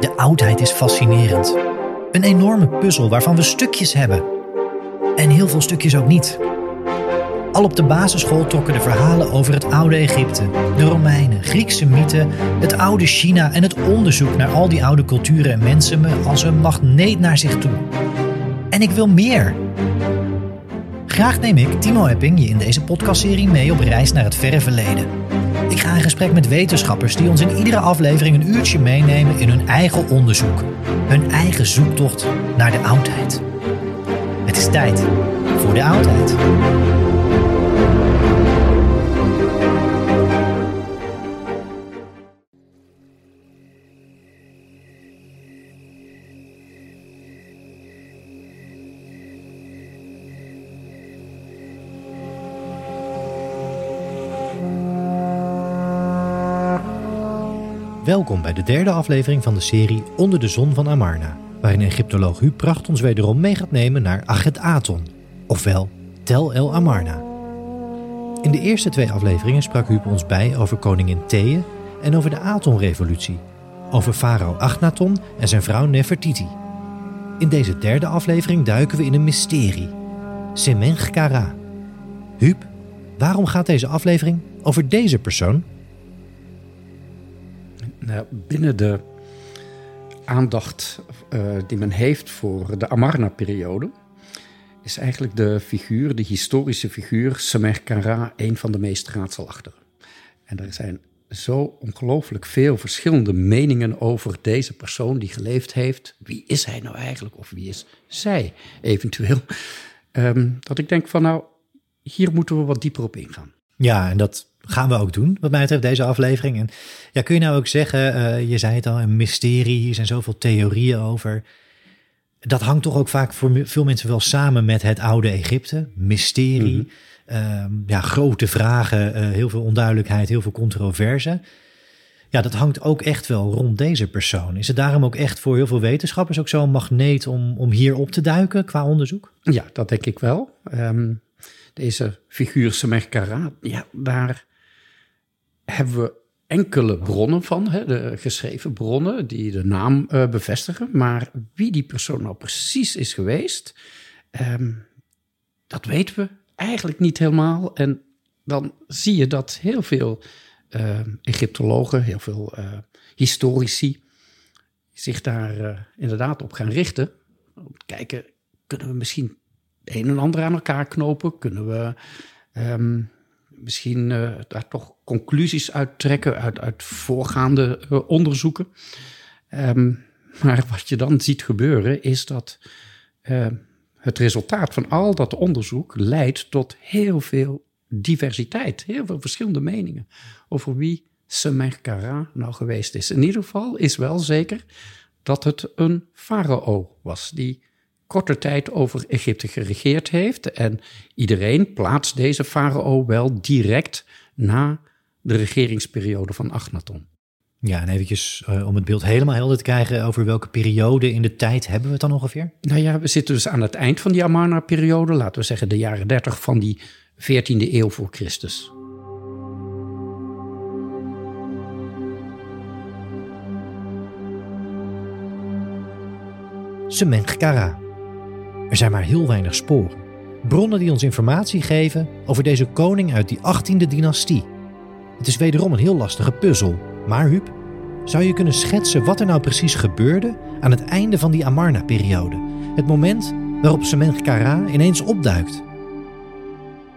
De oudheid is fascinerend. Een enorme puzzel waarvan we stukjes hebben. En heel veel stukjes ook niet. Al op de basisschool trokken de verhalen over het oude Egypte, de Romeinen, Griekse mythen, het oude China en het onderzoek naar al die oude culturen en mensen me als een magneet naar zich toe. En ik wil meer. Graag neem ik, Timo Epping, je in deze podcastserie mee op reis naar het verre verleden. Ik ga in gesprek met wetenschappers die ons in iedere aflevering een uurtje meenemen in hun eigen onderzoek. Hun eigen zoektocht naar de oudheid. Het is tijd voor de oudheid. Welkom bij de derde aflevering van de serie Onder de Zon van Amarna, waarin Egyptoloog Huub Pracht ons wederom mee gaat nemen naar Achet-Aton, ofwel Tel El Amarna. In de eerste twee afleveringen sprak Huub ons bij over koningin Thea en over de Aton-revolutie, over farao Achnaton en zijn vrouw Nefertiti. In deze derde aflevering duiken we in een mysterie, Semenchkara. Huub, waarom gaat deze aflevering over deze persoon? Nou, binnen de aandacht uh, die men heeft voor de Amarna-periode, is eigenlijk de figuur, de historische figuur, Semerkara, een van de meest raadselachtige. En er zijn zo ongelooflijk veel verschillende meningen over deze persoon die geleefd heeft. Wie is hij nou eigenlijk? Of wie is zij eventueel? Um, dat ik denk van nou, hier moeten we wat dieper op ingaan. Ja, en dat gaan we ook doen, wat mij betreft, deze aflevering. En ja, kun je nou ook zeggen, uh, je zei het al, een mysterie, hier zijn zoveel theorieën over. Dat hangt toch ook vaak voor veel mensen wel samen met het oude Egypte. Mysterie, mm -hmm. ja, grote vragen, uh, heel veel onduidelijkheid, heel veel controverse. Ja, dat hangt ook echt wel rond deze persoon. Is het daarom ook echt voor heel veel wetenschappers ook zo'n magneet om, om hier op te duiken qua onderzoek? Ja, dat denk ik wel. Um, deze figuur Semerkara, ja, daar hebben we enkele bronnen van, hè, de geschreven bronnen die de naam uh, bevestigen. Maar wie die persoon nou precies is geweest, um, dat weten we eigenlijk niet helemaal. En dan zie je dat heel veel uh, Egyptologen, heel veel uh, historici zich daar inderdaad op gaan richten. Om te kijken, kunnen we misschien een en ander aan elkaar knopen? Kunnen we um, misschien uh, daar toch conclusies uit trekken uit, uit voorgaande uh, onderzoeken? Um, maar wat je dan ziet gebeuren is dat uh, het resultaat van al dat onderzoek leidt tot heel veel diversiteit, heel veel verschillende meningen over wie Semerkara nou geweest is. In ieder geval is wel zeker dat het een farao was die korte tijd over Egypte geregeerd heeft. En iedereen plaatst deze farao wel direct na de regeringsperiode van Akhenaton. Ja, en eventjes uh, om het beeld helemaal helder te krijgen... over welke periode in de tijd hebben we het dan ongeveer? Nou ja, we zitten dus aan het eind van die Amarna-periode. Laten we zeggen de jaren 30 van die 14e eeuw voor Christus. Semenchkara. Er zijn maar heel weinig sporen. Bronnen die ons informatie geven over deze koning uit die 18e dynastie. Het is wederom een heel lastige puzzel. Maar Huub, zou je kunnen schetsen wat er nou precies gebeurde aan het einde van die Amarna-periode? Het moment waarop Semenchkara ineens opduikt.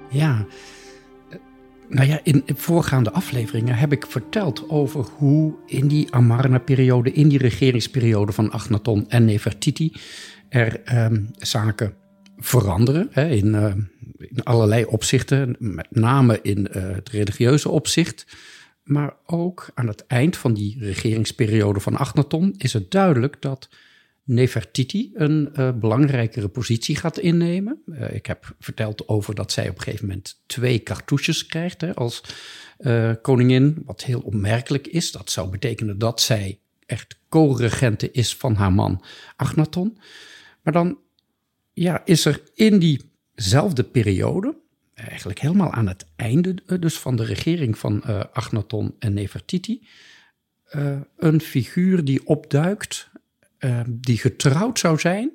Ja, nou ja, in voorgaande afleveringen heb ik verteld over hoe in die Amarna-periode, in die regeringsperiode van Akhenaton en Nefertiti, er ehm, zaken veranderen hè, in, uh, in, allerlei opzichten, met name in uh, het religieuze opzicht. Maar ook aan het eind van die regeringsperiode van Akhenaton is het duidelijk dat Nefertiti een uh, belangrijkere positie gaat innemen. Uh, ik heb verteld over dat zij op een gegeven moment twee cartouches krijgt hè, als koningin. Wat heel opmerkelijk is. Dat zou betekenen dat zij echt co-regente is van haar man Akhenaton. Maar dan ja, is er in diezelfde periode, eigenlijk helemaal aan het einde dus van de regering van Akhenaton en Nefertiti, een figuur die opduikt uh, die getrouwd zou zijn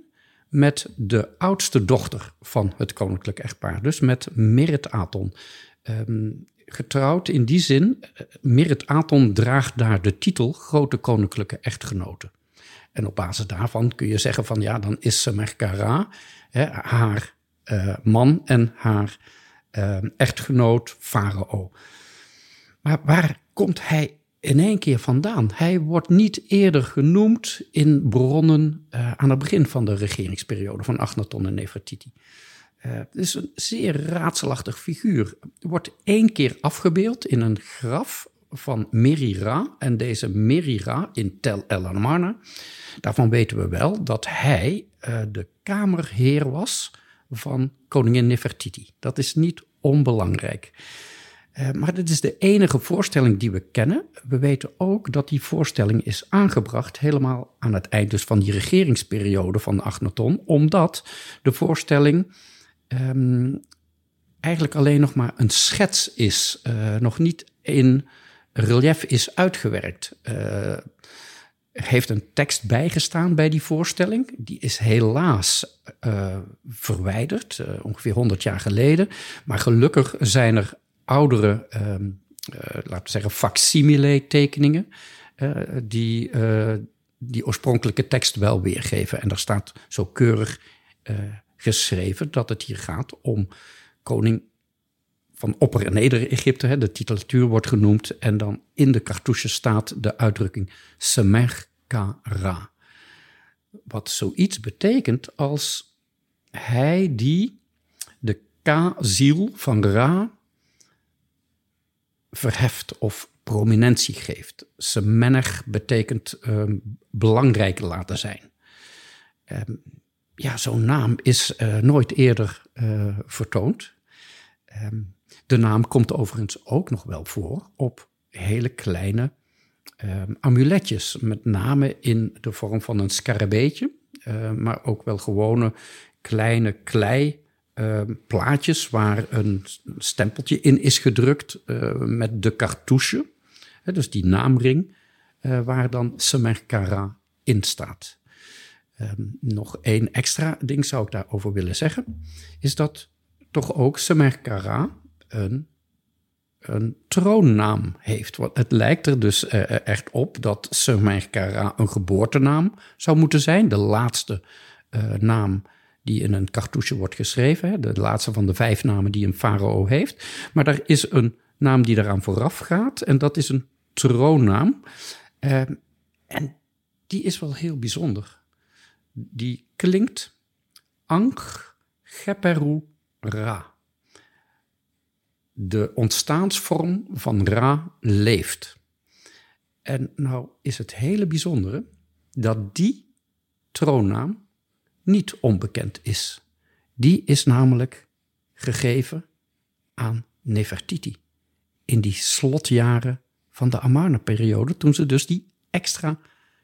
met de oudste dochter van het koninklijk echtpaar, dus met Merit Aton. Um, getrouwd in die zin, uh, Merit Aton draagt daar de titel grote koninklijke echtgenote. En op basis daarvan kun je zeggen van ja, dan is Semerkara haar uh, man en haar ehm, echtgenoot Farao. Maar waar komt hij in één keer vandaan. Hij wordt niet eerder genoemd in bronnen uh, aan het begin van de regeringsperiode van Akhenaton en Nefertiti. Het is een zeer raadselachtig figuur. Wordt één keer afgebeeld in een graf van Merira. En deze Merira in Tel El Amarna, daarvan weten we wel dat hij uh, de kamerheer was van koningin Nefertiti. Dat is niet onbelangrijk. Uh, maar dit is de enige voorstelling die we kennen. We weten ook dat die voorstelling is aangebracht helemaal aan het eind dus van die regeringsperiode van Akhenaton, omdat de voorstelling um, eigenlijk alleen nog maar een schets is, uh, nog niet in relief is uitgewerkt. Er heeft een tekst bijgestaan bij die voorstelling. Die is helaas uh, verwijderd, uh, ongeveer 100 jaar geleden. Maar gelukkig zijn er oudere, uh, laten we zeggen, facsimile tekeningen, uh, die die oorspronkelijke tekst wel weergeven. En daar staat zo keurig geschreven dat het hier gaat om koning van Opper- en Neder-Egypte. De titulatuur wordt genoemd en dan in de cartouche staat de uitdrukking Semer-Ka-Ra. Wat zoiets betekent als hij die de Ka-ziel van Ra verheft of prominentie geeft. Semenech betekent um, belangrijk laten zijn. Um, ja, zo'n naam is uh, nooit eerder uh, vertoond. Um, de naam komt overigens ook nog wel voor op hele kleine amuletjes, met name in de vorm van een scarabeetje, uh, maar ook wel gewone kleine klei uh, plaatjes waar een stempeltje in is gedrukt met de cartouche. Hè, dus die naamring, uh, waar dan Semerkara in staat. Nog één extra ding zou ik daarover willen zeggen. Is dat toch ook Semerkara een, een troonnaam heeft. Het lijkt er dus echt op dat Semerkara een geboortenaam zou moeten zijn. De laatste naam die in een cartouche wordt geschreven. De laatste van de vijf namen die een farao heeft. Maar er is een naam die eraan vooraf gaat en dat is een troonnaam. Uh, en die is wel heel bijzonder. Die klinkt Ankh Geperu Ra. De ontstaansvorm van Ra leeft. En nou is het hele bijzondere dat die troonnaam niet onbekend is. Die is namelijk gegeven aan Nefertiti in die slotjaren van de Amarna-periode, toen ze dus die extra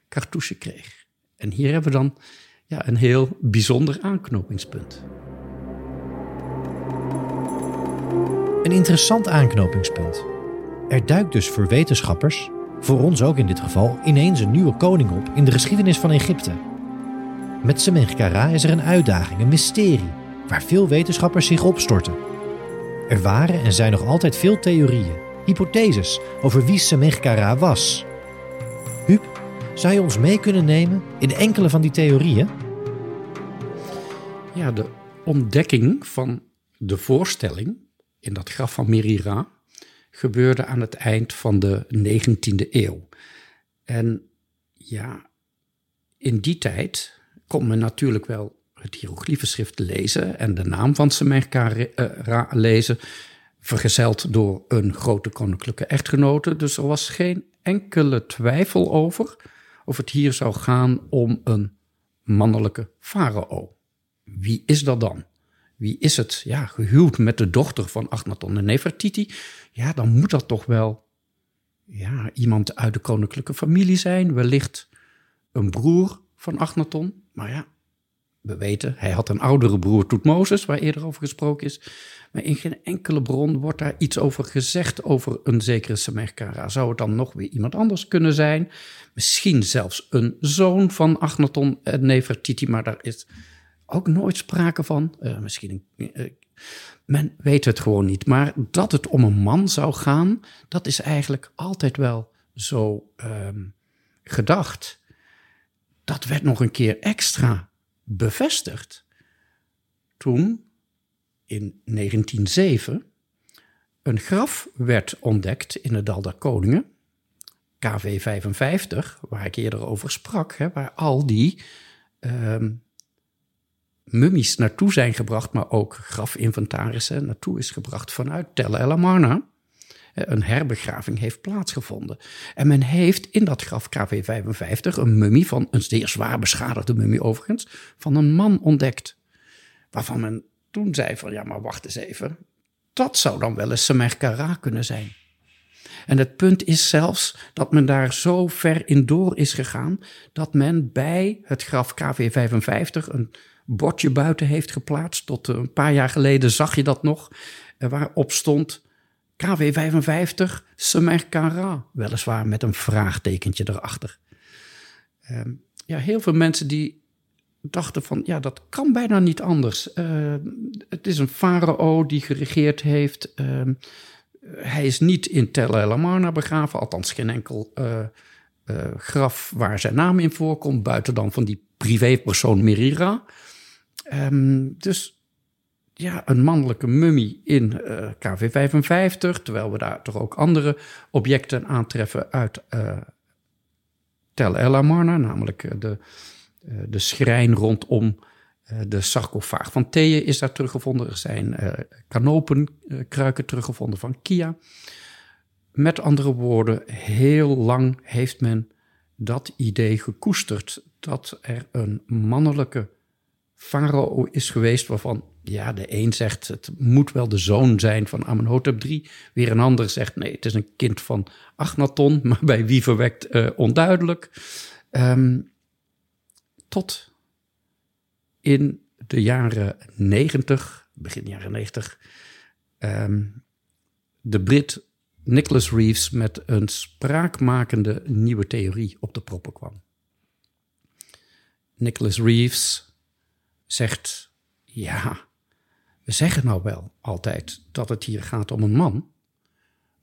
cartouche kreeg. En hier hebben we dan ja, een heel bijzonder aanknopingspunt. Een interessant aanknopingspunt. Er duikt dus voor wetenschappers, voor ons ook in dit geval, ineens een nieuwe koning op in de geschiedenis van Egypte. Met Semenchkara is er een uitdaging, een mysterie, waar veel wetenschappers zich opstorten. Er waren en zijn nog altijd veel theorieën, hypotheses over wie Semenchkara was. Huub, zou je ons mee kunnen nemen in enkele van die theorieën? Ja, de ontdekking van de voorstelling in dat graf van Merira gebeurde aan het eind van de 19e eeuw. En ja, in die tijd kon men natuurlijk wel het hieroglyphenschrift lezen en de naam van Semerkara lezen, vergezeld door een grote koninklijke echtgenote. Dus er was geen enkele twijfel over of het hier zou gaan om een mannelijke farao. Wie is dat dan? Wie is het? Ja, gehuwd met de dochter van Achnaton en Nefertiti. Ja, dan moet dat toch wel ja, iemand uit de koninklijke familie zijn. Wellicht een broer van Achnaton. Maar ja, we weten, hij had een oudere broer, Toetmozes, waar eerder over gesproken is. Maar in geen enkele bron wordt daar iets over gezegd over een zekere Semerkara. Zou het dan nog weer iemand anders kunnen zijn? Misschien zelfs een zoon van Achnaton en Nefertiti, maar daar is ook nooit sprake van. Uh, misschien uh, men weet het gewoon niet. Maar dat het om een man zou gaan, dat is eigenlijk altijd wel zo um, gedacht. Dat werd nog een keer extra bevestigd toen in 1907 een graf werd ontdekt in het Dal der Koningen, KV 55, waar ik eerder over sprak, hè, waar al die um, mummies naartoe zijn gebracht, maar ook grafinventarissen naartoe is gebracht vanuit Tel El Amarna. Een herbegraving heeft plaatsgevonden. En men heeft in dat graf KV55 een mummie van, een zeer zwaar beschadigde mummie overigens, van een man ontdekt. Waarvan men toen zei van, ja maar wacht eens even, dat zou dan wel eens Semerkara kunnen zijn. En het punt is zelfs dat men daar zo ver in door is gegaan dat men bij het graf KV55 een bordje buiten heeft geplaatst. Tot eh, een paar jaar geleden zag je dat nog, eh, waarop stond KW55 Semerkara, weliswaar met een vraagtekentje erachter. Uh, ja, heel veel mensen die dachten van, ja, dat kan bijna niet anders. Uh, het is een farao die geregeerd heeft. Uh, hij is niet in Tel El Amarna begraven, althans geen enkel graf waar zijn naam in voorkomt, buiten dan van die privépersoon Merira. Um, dus ja, een mannelijke mummie in uh, eh, KV55, terwijl we daar toch ook andere objecten aantreffen uit uh, Tel El Amarna, namelijk eh, de, uh, de schrijn rondom de sarcofaag van Thea is daar teruggevonden. Er zijn kanopenkruiken teruggevonden van Kia. Met andere woorden, heel lang heeft men dat idee gekoesterd dat er een mannelijke farao is geweest waarvan ja, de een zegt het moet wel de zoon zijn van Amenhotep III. Weer een ander zegt nee, het is een kind van Achnaton, maar bij wie verwekt uh, onduidelijk. Um, tot in de jaren 90, begin jaren 90, um, ehm, de Brit Nicholas Reeves met een spraakmakende nieuwe theorie op de proppen kwam. Nicholas Reeves zegt: Ja, we zeggen nou wel altijd dat het hier gaat om een man,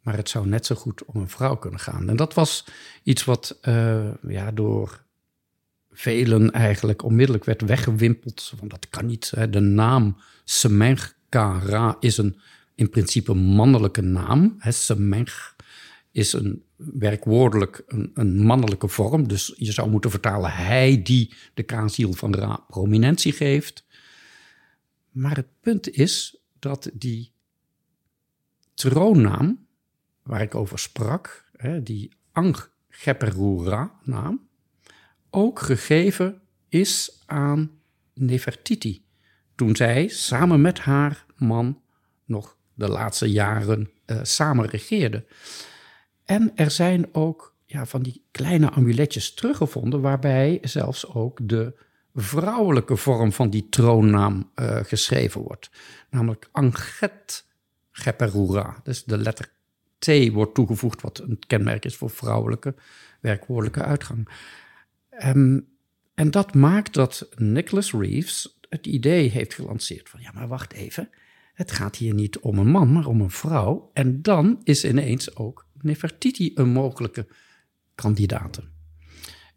maar het zou net zo goed om een vrouw kunnen gaan. En dat was iets wat uh, ja, door velen eigenlijk onmiddellijk werd weggewimpeld. Want dat kan niet. Hè. De naam Semenchkara is een in principe mannelijke naam. Semench is een werkwoordelijk een, een, mannelijke vorm. Dus je zou moeten vertalen hij die de kaasiel van Ra prominentie geeft. Maar het punt is dat die troonnaam waar ik over sprak, hè, die Anggeperura naam, ook gegeven is aan Nefertiti. Toen zij samen met haar man nog de laatste jaren uh, samen regeerde. En er zijn ook ja, van die kleine amuletjes teruggevonden, waarbij zelfs ook de vrouwelijke vorm van die troonnaam uh, geschreven wordt. Namelijk Anget Geperura. Dus de letter T wordt toegevoegd, wat een kenmerk is voor vrouwelijke werkwoordelijke uitgang. Um, en dat maakt dat Nicholas Reeves het idee heeft gelanceerd van ja, maar wacht even. Het gaat hier niet om een man, maar om een vrouw. En dan is ineens ook Nefertiti een mogelijke kandidaat.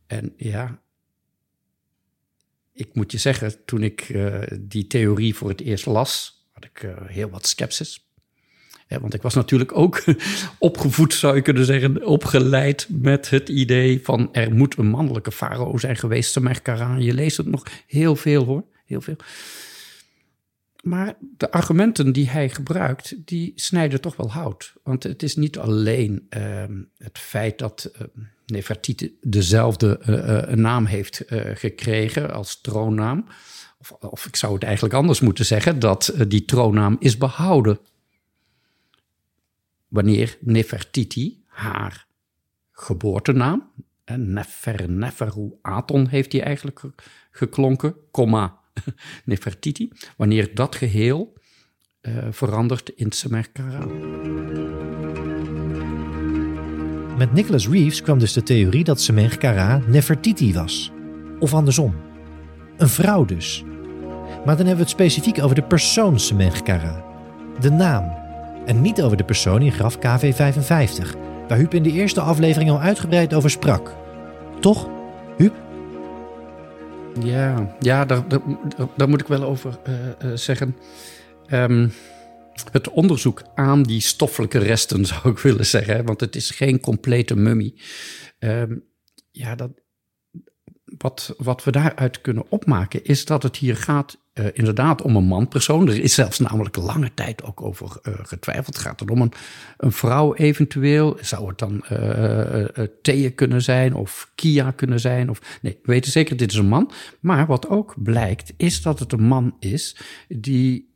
En ja, ik moet je zeggen, toen ik uh, die theorie voor het eerst las, had ik uh, heel wat sceptisch. Ja, want ik was natuurlijk ook opgevoed, zou je kunnen zeggen, opgeleid met het idee van er moet een mannelijke farao zijn geweest, Semerkara. Je leest het nog heel veel hoor, heel veel. Maar de argumenten die hij gebruikt, die snijden toch wel hout. Want het is niet alleen uh, het feit dat uh, Nefertiti dezelfde uh, naam heeft gekregen als troonnaam. Of, of, ik zou het eigenlijk anders moeten zeggen, dat die troonnaam is behouden wanneer Nefertiti haar geboortenaam, Nefer, Neferu Aton heeft hij eigenlijk geklonken, comma Nefertiti, wanneer dat geheel uh, verandert in Semerkara. Met Nicholas Reeves kwam dus de theorie dat Semerkara Nefertiti was. Of andersom. Een vrouw dus. Maar dan hebben we het specifiek over de persoon Semerkara. De naam, en niet over de persoon in graf KV55, waar Huub in de eerste aflevering al uitgebreid over sprak. Toch? Ja, ja daar, daar, moet ik wel over uh, uh, zeggen. Um, het onderzoek aan die stoffelijke resten, zou ik willen zeggen, want het is geen complete mummie. Um, ja, dat, wat, wat we daaruit kunnen opmaken is dat het hier gaat uh, inderdaad om een manpersoon. Er is zelfs namelijk lange tijd ook over uh, getwijfeld. Gaat het om een, een vrouw eventueel? Zou het dan uh, Thea kunnen zijn of Kia kunnen zijn? Of, nee, we weten zeker dit is een man. Maar wat ook blijkt is dat het een man is die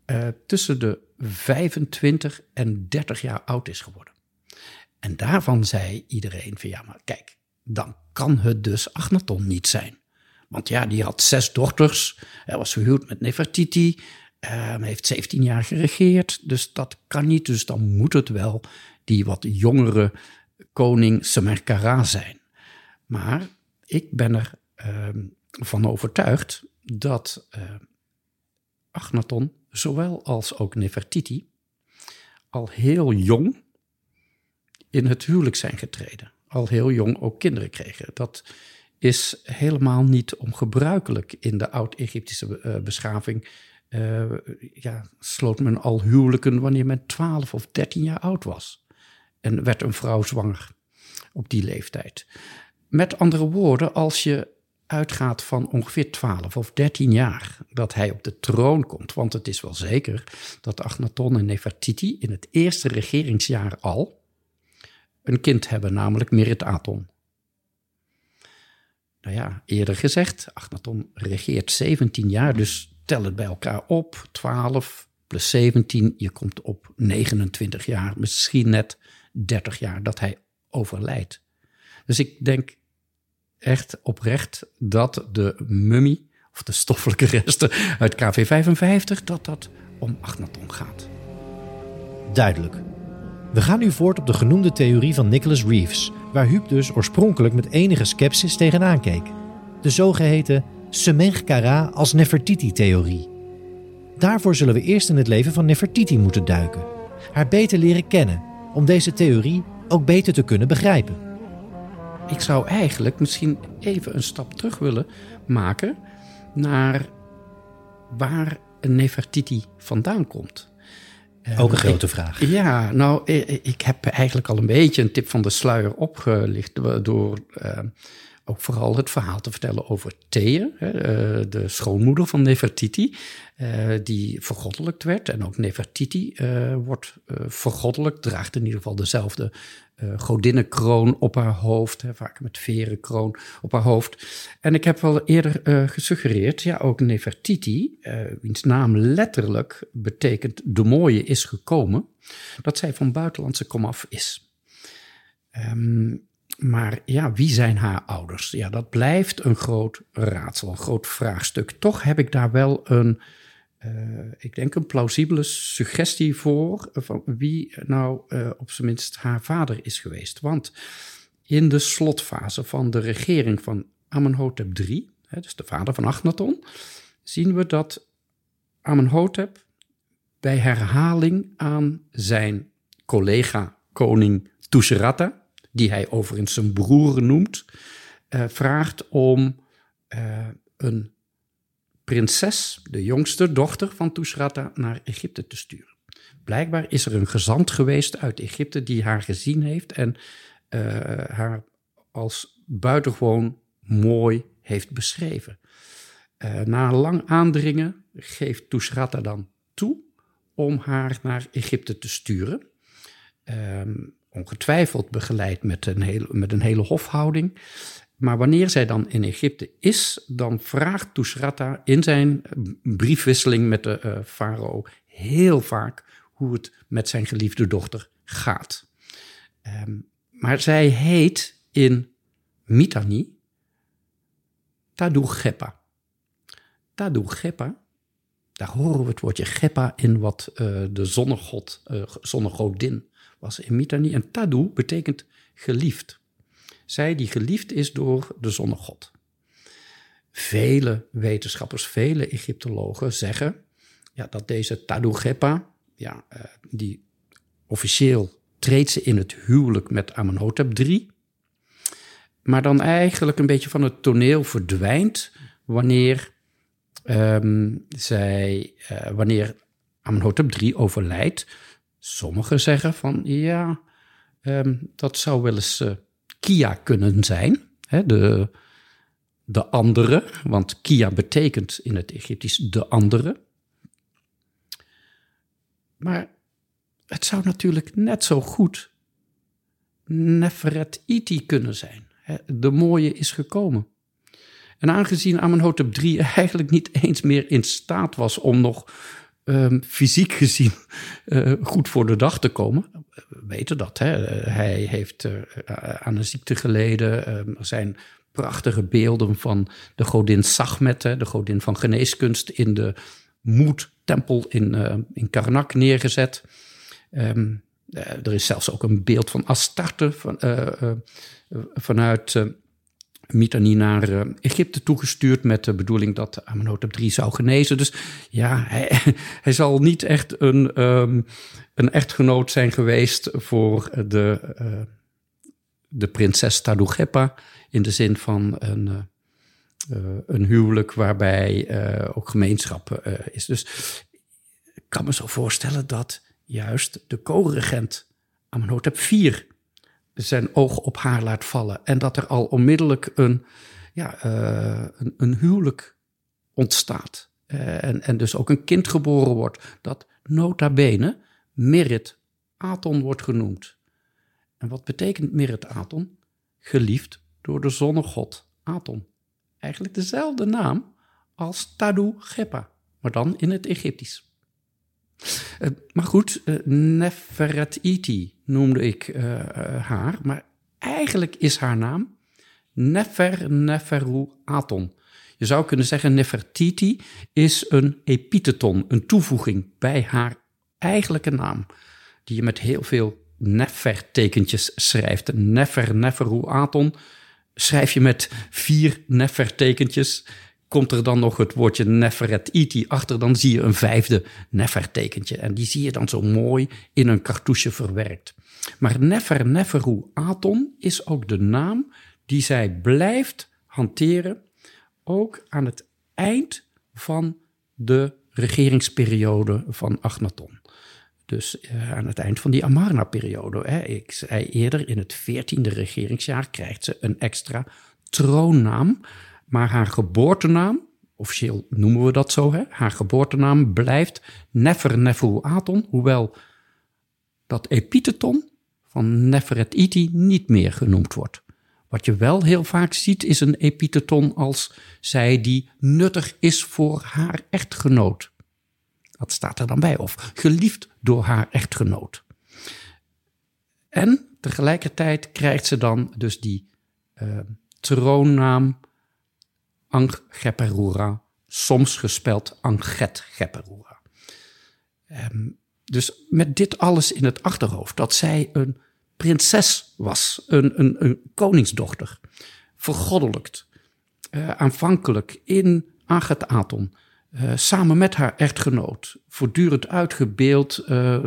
tussen de 25 en 30 jaar oud is geworden. En daarvan zei iedereen van ja, maar kijk, dan kan het dus Agnaton niet zijn. Want ja, die had zes dochters. Hij was gehuwd met Nefertiti. Hij heeft 17 jaar geregeerd. Dus dat kan niet. Dus dan moet het wel die wat jongere koning Semerkara zijn. Maar ik ben er uh, van overtuigd dat uh, Agnaton, zowel als ook Nefertiti, al heel jong in het huwelijk zijn getreden. Al heel jong ook kinderen kregen. Dat is helemaal niet ongebruikelijk in de oud-Egyptische uh, beschaving. Uh, ja, sloot men al huwelijken wanneer men 12 of 13 jaar oud was. En werd een vrouw zwanger op die leeftijd. Met andere woorden, als je uitgaat van ongeveer 12 of 13 jaar dat hij op de troon komt, want het is wel zeker dat Agnaton en Nefertiti in het eerste regeringsjaar al een kind hebben, namelijk Merit Aton nou ja, eerder gezegd, Achnaton regeert 17 jaar, dus tel het bij elkaar op. 12 plus 17, je komt op 29 jaar, misschien net 30 jaar dat hij overlijdt. Dus ik denk echt oprecht dat de mummie, of de stoffelijke resten uit KV55, dat dat om Achnaton gaat. Duidelijk. We gaan nu voort op de genoemde theorie van Nicholas Reeves, waar Huub dus oorspronkelijk met enige sceptisch tegenaan keek. De zogeheten Semenchkara als Nefertiti-theorie. Daarvoor zullen we eerst in het leven van Nefertiti moeten duiken, haar beter leren kennen, om deze theorie ook beter te kunnen begrijpen. Ik zou eigenlijk misschien even een stap terug willen maken naar waar een Nefertiti vandaan komt. Ook een grote vraag. Ja, nou, ik heb eigenlijk al een beetje een tip van de sluier opgelicht door uh, ook vooral het verhaal te vertellen over Thea, de schoonmoeder van Nefertiti, die vergoddelijkt werd. En ook Nefertiti wordt vergoddelijkt, draagt in ieder geval dezelfde godinnenkroon op haar hoofd, hè, vaak met verenkroon op haar hoofd. En ik heb wel eerder uh, gesuggereerd, ja, ook Nefertiti, uh, wiens naam letterlijk betekent de mooie is gekomen, dat zij van buitenlandse komaf is. Um, maar ja, wie zijn haar ouders? Ja, dat blijft een groot raadsel, een groot vraagstuk. Toch heb ik daar wel een uh, ik denk een plausibele suggestie voor van wie nou uh, op zijn minst haar vader is geweest. Want in de slotfase van de regering van Amenhotep III, hè, dus de vader van Achnaton, zien we dat Amenhotep bij herhaling aan zijn collega koning Tushratta, die hij overigens zijn broer noemt, vraagt om een prinses, de jongste dochter van Tushratta, naar Egypte te sturen. Blijkbaar is er een gezant geweest uit Egypte die haar gezien heeft en uh, haar als buitengewoon mooi heeft beschreven. Uh, na lang aandringen geeft Tushratta dan toe om haar naar Egypte te sturen. Um, ongetwijfeld begeleid met een, hele, met een hele hofhouding. Maar wanneer zij dan in Egypte is, dan vraagt Tushratta in zijn briefwisseling met de uh, farao heel vaak hoe het met zijn geliefde dochter gaat. Um, maar zij heet in Mitanni Tadu Gepa. Daar horen we het woordje Gepa in wat uh, de zonnegod, zonnegodin was in Mitanni. En Tadu betekent geliefd. Zij die geliefd is door de zonnegod. Vele wetenschappers, vele Egyptologen zeggen ja, dat deze Tadu ja, uh, die officieel treedt ze in het huwelijk met Amenhotep III, maar dan eigenlijk een beetje van het toneel verdwijnt wanneer um, zij, uh, wanneer Amenhotep III overlijdt. Sommigen zeggen van ja, um, dat zou wel eens uh, Kia kunnen zijn. Hè, de, de andere, want Kia betekent in het Egyptisch de andere. Maar het zou natuurlijk net zo goed Neferet Iti kunnen zijn. De mooie is gekomen. En aangezien Amenhotep III eigenlijk niet eens meer in staat was om nog um, fysiek gezien uh, goed voor de dag te komen. We weten dat. Hè? Hij heeft uh, aan een ziekte geleden. Um, er zijn prachtige beelden van de godin Sachmet, hè, de godin van geneeskunst, in de Moed-tempel in, uh, in Karnak neergezet. Um, er is zelfs ook een beeld van Astarte van, vanuit Mitanni naar Egypte toegestuurd met de bedoeling dat Amenhotep III zou genezen. Dus ja, hij, zal niet echt een, um, een echtgenoot zijn geweest voor de, uh, de prinses Tadugepa in de zin van een, uh, een huwelijk waarbij ook gemeenschap is. Dus ik kan me zo voorstellen dat juist de co-regent Amenhotep IV zijn oog op haar laat vallen. En dat er al onmiddellijk een, ja, een, een, huwelijk ontstaat. En, en dus ook een kind geboren wordt. Dat nota bene Merit Aton wordt genoemd. En wat betekent Merit Aton? Geliefd door de zonnegod Aton. Eigenlijk dezelfde naam als Tadu Gepa, maar dan in het Egyptisch. Uh, maar goed, uh, Nefertiti noemde ik uh, haar, maar eigenlijk is haar naam Nefer Neferu Aton. Je zou kunnen zeggen Nefertiti is een epitheton, een toevoeging bij haar eigenlijke naam, die je met heel veel Nefer-tekentjes schrijft. Nefer Neferu Aton schrijf je met vier Nefer-tekentjes komt er dan nog het woordje Neferet Iti achter, dan zie je een vijfde Nefer-tekentje. En die zie je dan zo mooi in een cartouche verwerkt. Maar Nefer Neferu Aton is ook de naam die zij blijft hanteren, ook aan het eind van de regeringsperiode van Achnaton. Dus uh, aan het eind van die Amarna-periode. Ik zei eerder, in het veertiende regeringsjaar krijgt ze een extra troonnaam, maar haar geboortenaam, officieel noemen we dat zo, hè? haar geboortenaam blijft Nefer Aton, hoewel dat epitheton van Neferetiti niet meer genoemd wordt. Wat je wel heel vaak ziet is een epitheton als zij die nuttig is voor haar echtgenoot. Dat staat er dan bij, of geliefd door haar echtgenoot. En tegelijkertijd krijgt ze dan dus die uh, troonnaam Anggeperura, soms gespeld Anget Geperura. Um, dus met dit alles in het achterhoofd, dat zij een prinses was, een, een, een koningsdochter, vergoddelijkt, uh, aanvankelijk in Aton, uh, samen met haar echtgenoot, voortdurend uitgebeeld, uh,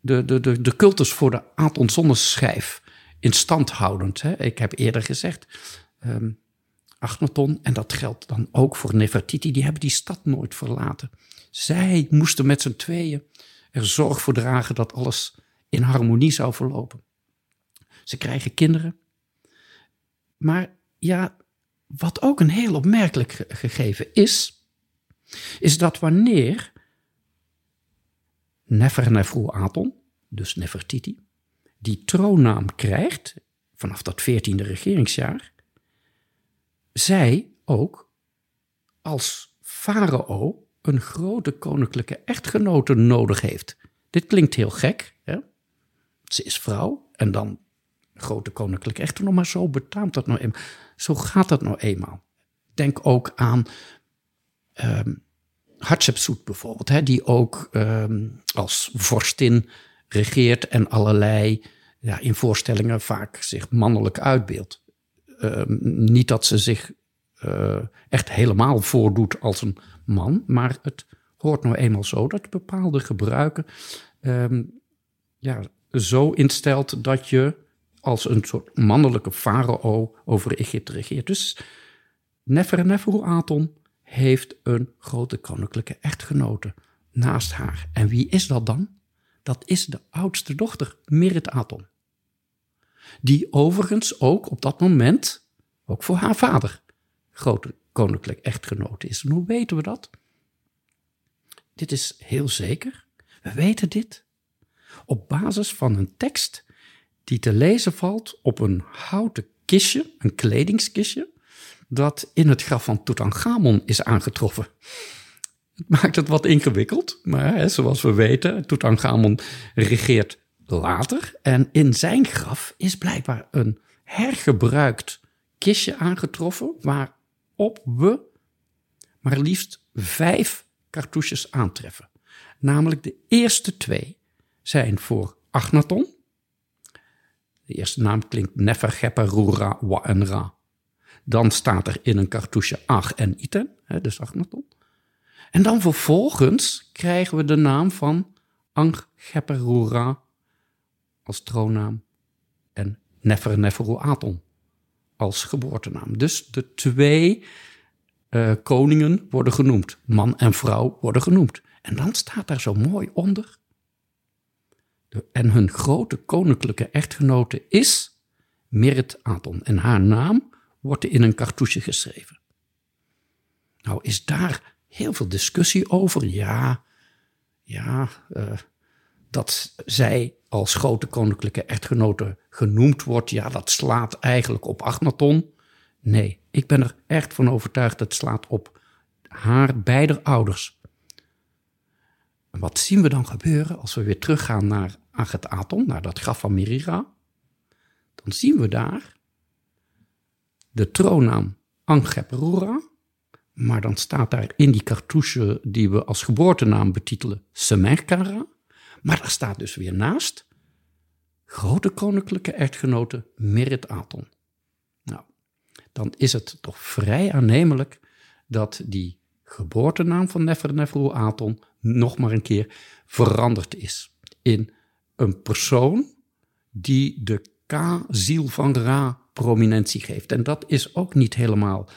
de, de, de, de cultus voor de Aton zonneschijf in stand houdend. Hè. Ik heb eerder gezegd, um, en dat geldt dan ook voor Nefertiti, die hebben die stad nooit verlaten. Zij moesten met z'n tweeën er zorg voor dragen dat alles in harmonie zou verlopen. Ze krijgen kinderen. Maar ja, wat ook een heel opmerkelijk gegeven is, is dat wanneer Neferneferu Aton, dus Nefertiti, die troonnaam krijgt vanaf dat veertiende regeringsjaar, zij ook als farao een grote koninklijke echtgenote nodig heeft. Dit klinkt heel gek. Hè? Ze is vrouw en dan grote koninklijke echtgenote, maar zo betaamt dat nou eenmaal. Zo gaat dat nou eenmaal. Denk ook aan um, Hatshepsut bijvoorbeeld, hè, die ook um, als vorstin regeert en allerlei ja, in voorstellingen vaak zich mannelijk uitbeeldt. Um, niet dat ze zich uh, echt helemaal voordoet als een man, maar het hoort nou eenmaal zo dat bepaalde gebruiken ja, zo instelt dat je als een soort mannelijke farao over Egypte regeert. Dus Neferneferu Aton heeft een grote koninklijke echtgenote naast haar. En wie is dat dan? Dat is de oudste dochter, Merit Aton. Die overigens ook op dat moment, ook voor haar vader, grote koninklijk echtgenote is. En hoe weten we dat? Dit is heel zeker. We weten dit op basis van een tekst die te lezen valt op een houten kistje, een kledingskistje, dat in het graf van Tutankhamon is aangetroffen. Het maakt het wat ingewikkeld, maar hè, zoals we weten, Tutankhamon regeert later. En in zijn graf is blijkbaar een hergebruikt kistje aangetroffen waarop we maar liefst vijf cartouches aantreffen. Namelijk de eerste twee zijn voor Agnaton. De eerste naam klinkt Nefergeperura Wa en Ra. Dan staat er in een cartouche Ag en Iten, dus Agnaton. En dan vervolgens krijgen we de naam van Anggeperura als troonnaam en Nefer Neferu Aton als geboortenaam. Dus de twee uh, koningen worden genoemd. Man en vrouw worden genoemd. En dan staat daar zo mooi onder. De, en hun grote koninklijke echtgenote is Merit Aton. En haar naam wordt in een cartouche geschreven. Nou is daar heel veel discussie over. Ja, ja, uh, dat zij als grote koninklijke echtgenote genoemd wordt, ja, dat slaat eigenlijk op Agnaton. Nee, ik ben er echt van overtuigd dat het slaat op haar beide ouders. wat zien we dan gebeuren als we weer teruggaan naar Aton, naar dat graf van Mirira? Dan zien we daar de troonnaam Angheperura, maar dan staat daar in die cartouche die we als geboortenaam betitelen Semerkara. Maar daar staat dus weer naast grote koninklijke echtgenote Merit Aton. Nou, dan is het toch vrij aannemelijk dat die geboortenaam van Neferneferu Aton nog maar een keer veranderd is in een persoon die de K-ziel van Ra prominentie geeft. En dat is ook niet helemaal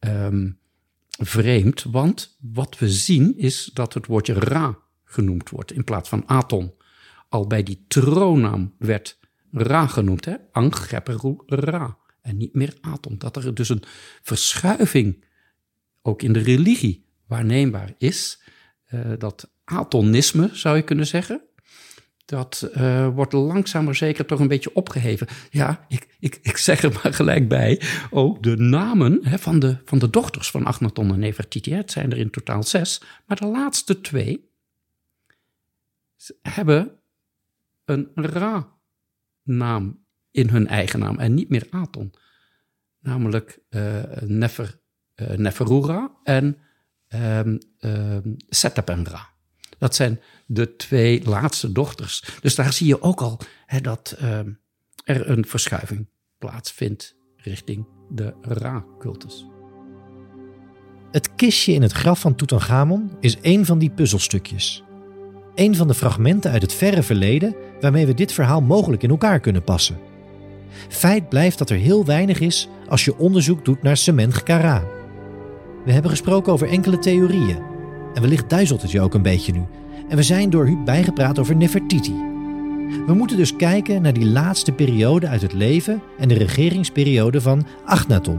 um, vreemd, want wat we zien is dat het woordje Ra genoemd wordt in plaats van Aton. Al bij die troonnaam werd Ra genoemd, hè? Angheperu Ra. en niet meer Aton. Dat er dus een verschuiving ook in de religie waarneembaar is. Uh, dat atonisme zou je kunnen zeggen. Dat uh, wordt langzaam maar zeker toch een beetje opgeheven. Ja, ik, ik, ik zeg er maar gelijk bij. Ook de namen hè, van, de, van de dochters van Agnaton en Nefertiti. Het zijn er in totaal zes. Maar de laatste twee hebben een Ra-naam in hun eigen naam en niet meer Aton. Namelijk uh, Nefer, uh, Neferura en um, um, Setepenra. Dat zijn de twee laatste dochters. Dus daar zie je ook al hè, dat um, er een verschuiving plaatsvindt richting de Ra-cultus. Het kistje in het graf van Tutankhamon is een van die puzzelstukjes. Een van de fragmenten uit het verre verleden waarmee we dit verhaal mogelijk in elkaar kunnen passen. Feit blijft dat er heel weinig is als je onderzoek doet naar Semench Kara. We hebben gesproken over enkele theorieën. En wellicht duizelt het je ook een beetje nu. En we zijn door Huub bijgepraat over Nefertiti. We moeten dus kijken naar die laatste periode uit het leven en de regeringsperiode van Achnaton.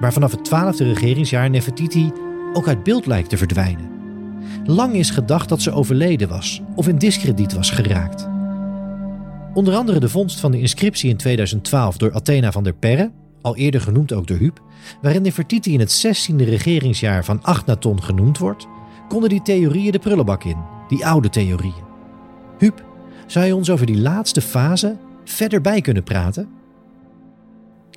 Waar vanaf het twaalfde regeringsjaar Nefertiti ook uit beeld lijkt te verdwijnen. Lang is gedacht dat ze overleden was of in diskrediet was geraakt. Onder andere de vondst van de inscriptie in 2012 door Athena van der Perre, al eerder genoemd ook door Huub, waarin Nefertiti in het 16e regeringsjaar van Achnaton genoemd wordt, konden die theorieën de prullenbak in, die oude theorieën. Huub, zou je ons over die laatste fase verder bij kunnen praten?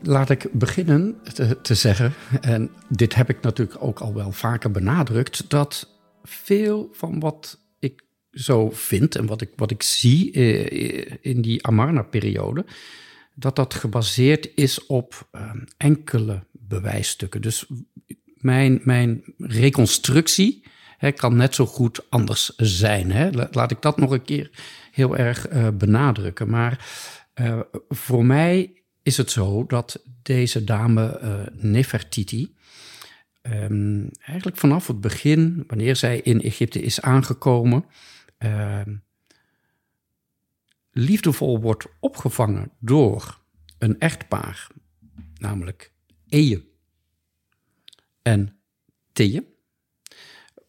Laat ik beginnen te, zeggen, en dit heb ik natuurlijk ook al wel vaker benadrukt, dat veel van wat ik zo vind en wat ik, wat ik zie eh, in die Amarna-periode, dat dat gebaseerd is op ehm, enkele bewijsstukken. Dus mijn, mijn reconstructie hè, kan net zo goed anders zijn. Hè. Laat ik dat nog een keer heel erg uh, benadrukken. Maar uh, voor mij is het zo dat deze dame uh, Nefertiti um, eigenlijk vanaf het begin, wanneer zij in Egypte is aangekomen, um, liefdevol wordt opgevangen door een echtpaar, namelijk Eje en Teje.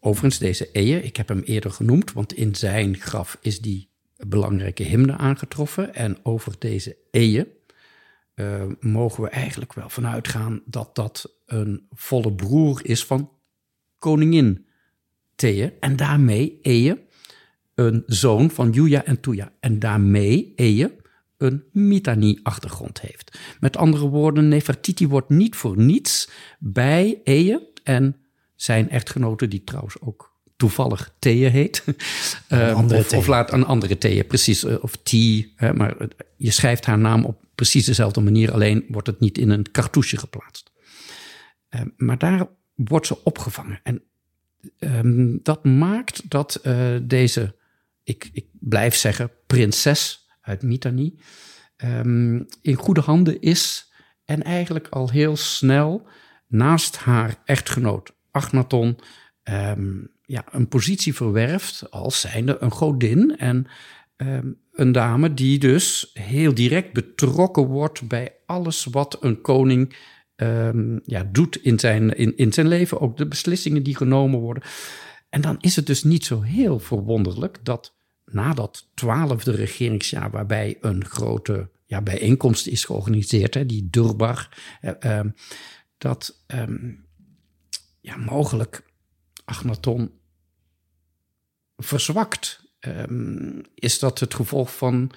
Overigens, deze Eje, ik heb hem eerder genoemd, want in zijn graf is die belangrijke hymne aangetroffen. En over deze Eje uh, mogen we eigenlijk wel vanuit gaan dat dat een volle broer is van koningin Thea. En daarmee Eje, een zoon van Juja en Tuya. En daarmee Eje een Mitanni-achtergrond heeft. Met andere woorden, Nefertiti wordt niet voor niets bij Eje en zijn echtgenote, die trouwens ook toevallig Thea heet. Uh, of, of, laat een andere Thea, precies. Uh, of T. maar je schrijft haar naam op precies dezelfde manier, alleen wordt het niet in een cartouche geplaatst. Uh, maar daar wordt ze opgevangen. En um, dat maakt dat uh, deze, ik, ik blijf zeggen, prinses uit Mitanni, um, in goede handen is en eigenlijk al heel snel naast haar echtgenoot Um, ja, een positie verwerft als zijnde een godin en um, een dame die dus heel direct betrokken wordt bij alles wat een koning um, ja, doet in zijn, in, in zijn leven, ook de beslissingen die genomen worden. En dan is het dus niet zo heel verwonderlijk dat na dat twaalfde regeringsjaar, waarbij een grote ja, bijeenkomst is georganiseerd, hè, die Durbar, uh, dat ja, mogelijk Agnaton verzwakt Um, is dat het gevolg van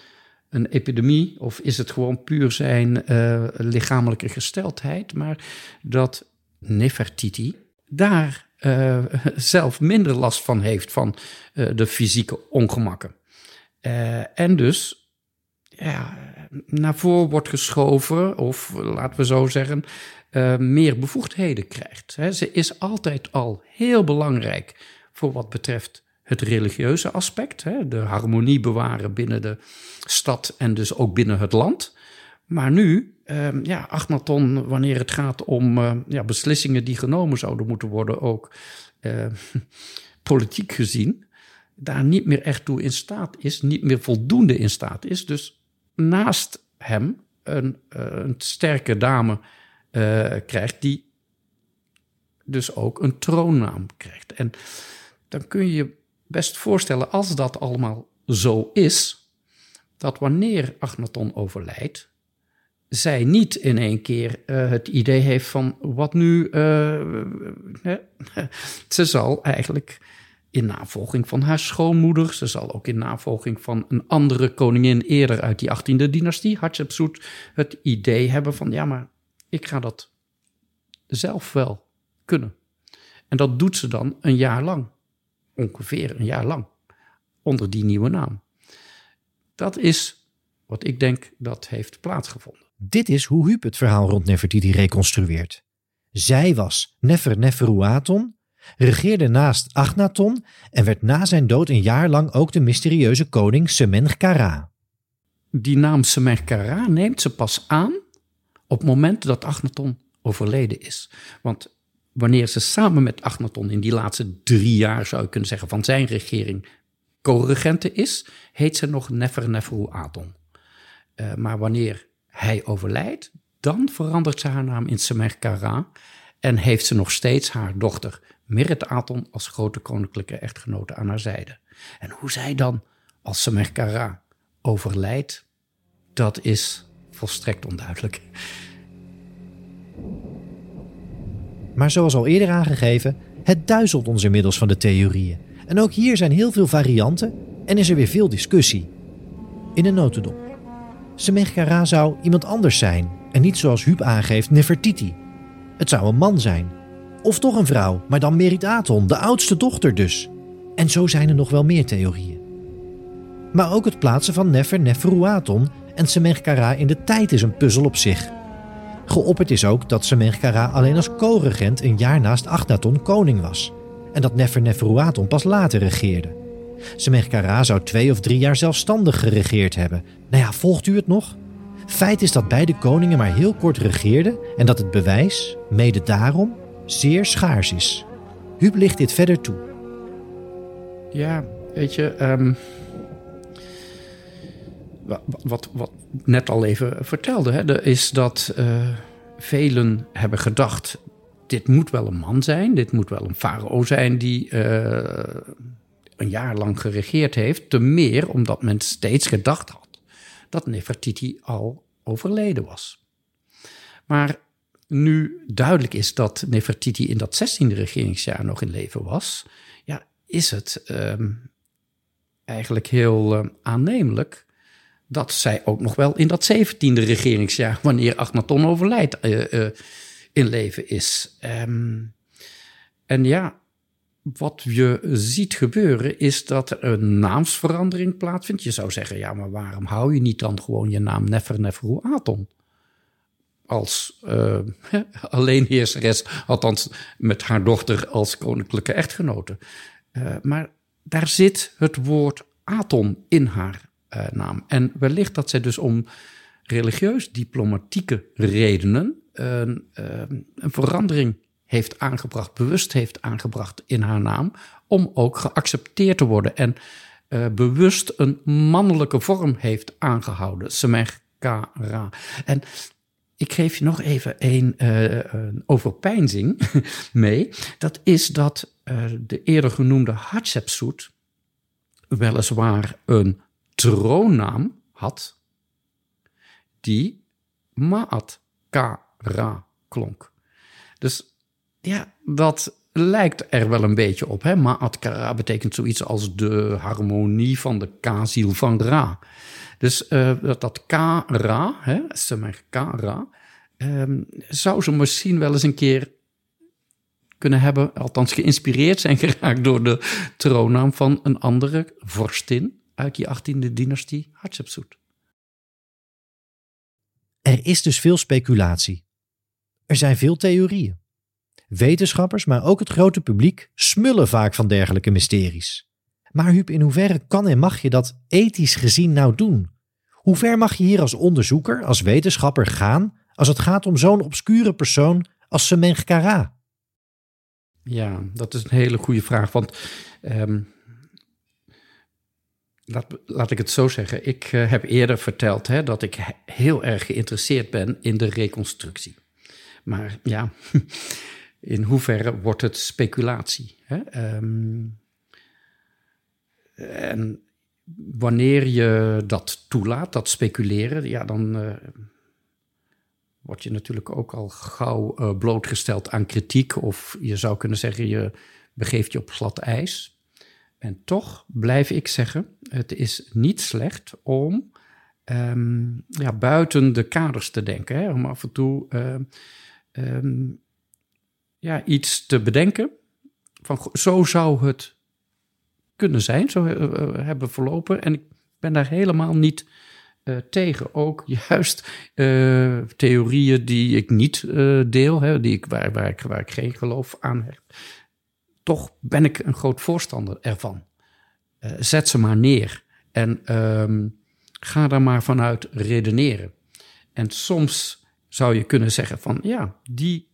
een epidemie of is het gewoon puur zijn uh, lichamelijke gesteldheid? Maar dat Nefertiti daar uh, zelf minder last van heeft van uh, de fysieke ongemakken. en dus ja, naar voren wordt geschoven, of laten we zo zeggen, meer bevoegdheden krijgt. ze is altijd al heel belangrijk voor wat betreft het religieuze aspect, de harmonie bewaren binnen de stad en dus ook binnen het land. Maar nu, eh, ja, Achnaton, wanneer het gaat om uh, ja, beslissingen die genomen zouden moeten worden, ook uh, politiek gezien, daar niet meer echt toe in staat is, niet meer voldoende in staat is. Dus naast hem een, een sterke dame krijgt die dus ook een troonnaam krijgt. En dan kun je je best voorstellen, als dat allemaal zo is, dat wanneer Agnaton overlijdt, zij niet in één keer uh, het idee heeft van wat nu. Uh, ze zal eigenlijk in navolging van haar schoonmoeder, ze zal ook in navolging van een andere koningin eerder uit die 18e dynastie, Hatshepsut, het idee hebben van ja, maar ik ga dat zelf wel kunnen. En dat doet ze dan een jaar lang, ongeveer een jaar lang, onder die nieuwe naam. Dat is wat ik denk dat heeft plaatsgevonden. Dit is hoe Huub het verhaal rond Nefertiti reconstrueert. Zij was Nefer Neferuaton, regeerde naast Agnaton en werd na zijn dood een jaar lang ook de mysterieuze koning Semenchkara. Die naam Semenchkara neemt ze pas aan op het moment dat Agnaton overleden is. Want wanneer ze samen met Agnaton in die laatste drie jaar, zou je kunnen zeggen, van zijn regering co-regente is, heet ze nog Nefer Neferuaton. Uh, maar wanneer hij overlijdt, dan verandert ze haar naam in Semerkara en heeft ze nog steeds haar dochter Merit Aton als grote koninklijke echtgenote aan haar zijde. En hoe zij dan als Semerkara overlijdt, dat is volstrekt onduidelijk. Maar zoals al eerder aangegeven, het duizelt ons inmiddels van de theorieën. En ook hier zijn heel veel varianten en is er weer veel discussie. In een notendop. Semechkara zou iemand anders zijn en niet zoals Huub aangeeft Nefertiti. Het zou een man zijn. Of toch een vrouw, maar dan Meritaton, de oudste dochter dus. En zo zijn er nog wel meer theorieën. Maar ook het plaatsen van Nefer Neferuaton en Semechkara in de tijd is een puzzel op zich. Geopperd is ook dat Semechkara alleen als co-regent een jaar naast Achnaton koning was. En dat Nefer Neferuaton pas later regeerde. Semechkara zou twee of drie jaar zelfstandig geregeerd hebben. Nou ja, volgt u het nog? Feit is dat beide koningen maar heel kort regeerden en dat het bewijs, mede daarom, zeer schaars is. Huub ligt dit verder toe. Ja, weet je, um, wat, wat, net al even vertelde, hè, is dat uh, velen hebben gedacht: dit moet wel een man zijn, dit moet wel een farao zijn die. Uh, een jaar lang geregeerd heeft. Te meer omdat men steeds gedacht had dat Nefertiti al overleden was. Maar nu duidelijk is dat Nefertiti in dat 16e regeringsjaar nog in leven was, ja, is het uh, eigenlijk heel uh, aannemelijk dat zij ook nog wel in dat 17e regeringsjaar, wanneer Achnaton overlijdt, uh, in leven is. Um, en ja, wat je ziet gebeuren is dat er een naamsverandering plaatsvindt. Je zou zeggen, ja, maar waarom hou je niet dan gewoon je naam Nefer Neferu Aton? Als uh, alleenheerseres, althans met haar dochter als koninklijke echtgenote. Maar daar zit het woord Aton in haar naam. En wellicht dat zij dus om religieus-diplomatieke redenen een verandering heeft aangebracht, bewust heeft aangebracht in haar naam, om ook geaccepteerd te worden en uh, bewust een mannelijke vorm heeft aangehouden. Semechkara. En ik geef je nog even een, uh, een overpeinzing mee. Dat is dat de eerder genoemde Hatshepsut weliswaar een troonnaam had die Maat Kara klonk. Dus ja, dat lijkt er wel een beetje op. Hè? Ma'at betekent zoiets als de harmonie van de Kaziel van Ra. Dus uh, dat, dat Ka-Ra, hè, Ka-Ra, um, zou ze misschien wel eens een keer kunnen hebben, althans geïnspireerd zijn geraakt door de troonnaam van een andere vorstin uit die 18e dynastie, Hatshepsut. Er is dus veel speculatie. Er zijn veel theorieën. Wetenschappers, maar ook het grote publiek smullen vaak van dergelijke mysteries. Maar Huub, in hoeverre kan en mag je dat ethisch gezien nou doen? Hoe ver mag je hier als onderzoeker, als wetenschapper gaan als het gaat om zo'n obscure persoon als Semenchkara? Ja, dat is een hele goede vraag. Want um, laat, laat ik het zo zeggen. Ik eh, heb eerder verteld hè, dat ik heel erg geïnteresseerd ben in de reconstructie. Maar ja, in hoeverre wordt het speculatie? Hè? Ehm, en wanneer je dat toelaat, dat speculeren, ja, dan uh, word je natuurlijk ook al gauw uh, blootgesteld aan kritiek. Of je zou kunnen zeggen, je begeeft je op glad ijs. En toch blijf ik zeggen, het is niet slecht om um, ja, buiten de kaders te denken. Hè? Om af en toe uh, um, ja, iets te bedenken. Van, zo zou het kunnen zijn, zo uh, hebben verlopen. En ik ben daar helemaal niet tegen. Ook juist theorieën die ik niet deel, hè, die ik, waar, waar, ik, waar ik geen geloof aan heb toch ben ik een groot voorstander ervan. Uh, zet ze maar neer en um, ga daar maar vanuit redeneren. En soms zou je kunnen zeggen van ja, die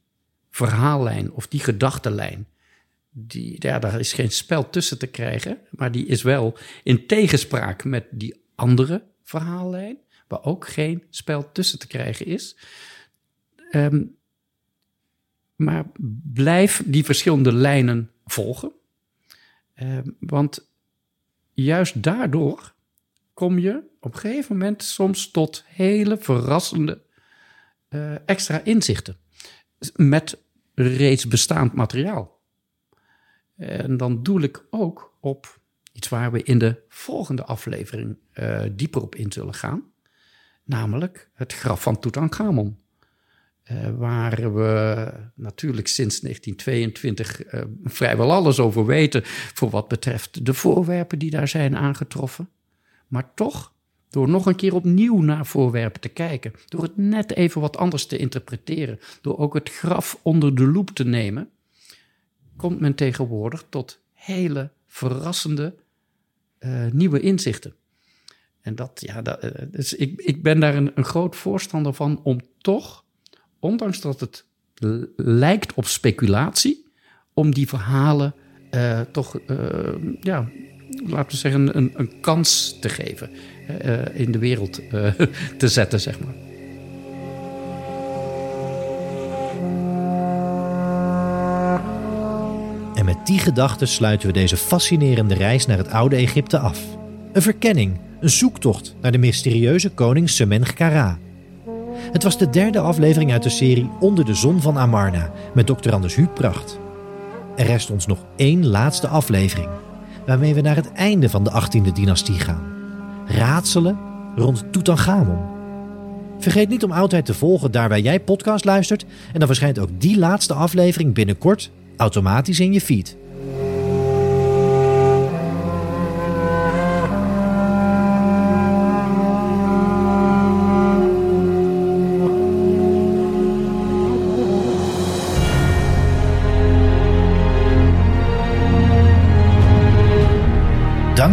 verhaallijn of die gedachtenlijn, die, ja, daar is geen spel tussen te krijgen, maar die is wel in tegenspraak met die andere verhaallijn, waar ook geen spel tussen te krijgen is. Um, maar blijf die verschillende lijnen volgen. Uh, want juist daardoor kom je op een gegeven moment soms tot hele verrassende uh, extra inzichten. Met reeds bestaand materiaal. En dan doel ik ook op iets waar we in de volgende aflevering uh, dieper op in zullen gaan. Namelijk het graf van Tutankhamon. Uh, waar we natuurlijk sinds 1922 uh, eh, vrijwel alles over weten voor wat betreft de voorwerpen die daar zijn aangetroffen. Maar toch, door nog een keer opnieuw naar voorwerpen te kijken, door het net even wat anders te interpreteren, door ook het graf onder de loep te nemen, komt men tegenwoordig tot hele verrassende uh, nieuwe inzichten. En dat, ja, dat, dus ik, ik ben daar een, een groot voorstander van om toch ondanks dat het lijkt op speculatie, om die verhalen uh, toch, uh, ja, laten we zeggen, een, een kans te geven, uh, in de wereld te zetten, zeg maar. En met die gedachten sluiten we deze fascinerende reis naar het oude Egypte af. Een verkenning, een zoektocht naar de mysterieuze koning Semenchkara het was de derde aflevering uit de serie Onder de Zon van Amarna met Dr. Anders Huub Pracht. Er rest ons nog één laatste aflevering, waarmee we naar het einde van de 18e dynastie gaan. Raadselen rond Tutankhamon. Vergeet niet om Oudheid te volgen daar waar jij podcast luistert en dan verschijnt ook die laatste aflevering binnenkort automatisch in je feed.